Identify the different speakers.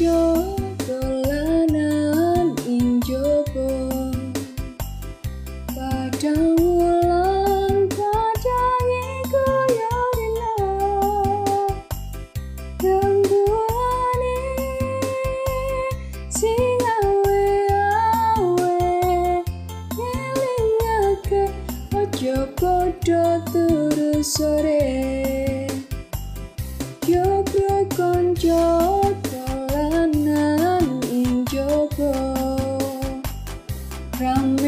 Speaker 1: konco dolanan ing jopo padang wulan padang iku yo dina gangguane sing awe awe. Ngelingake ojo podo turu sore. Yo konco Instagram,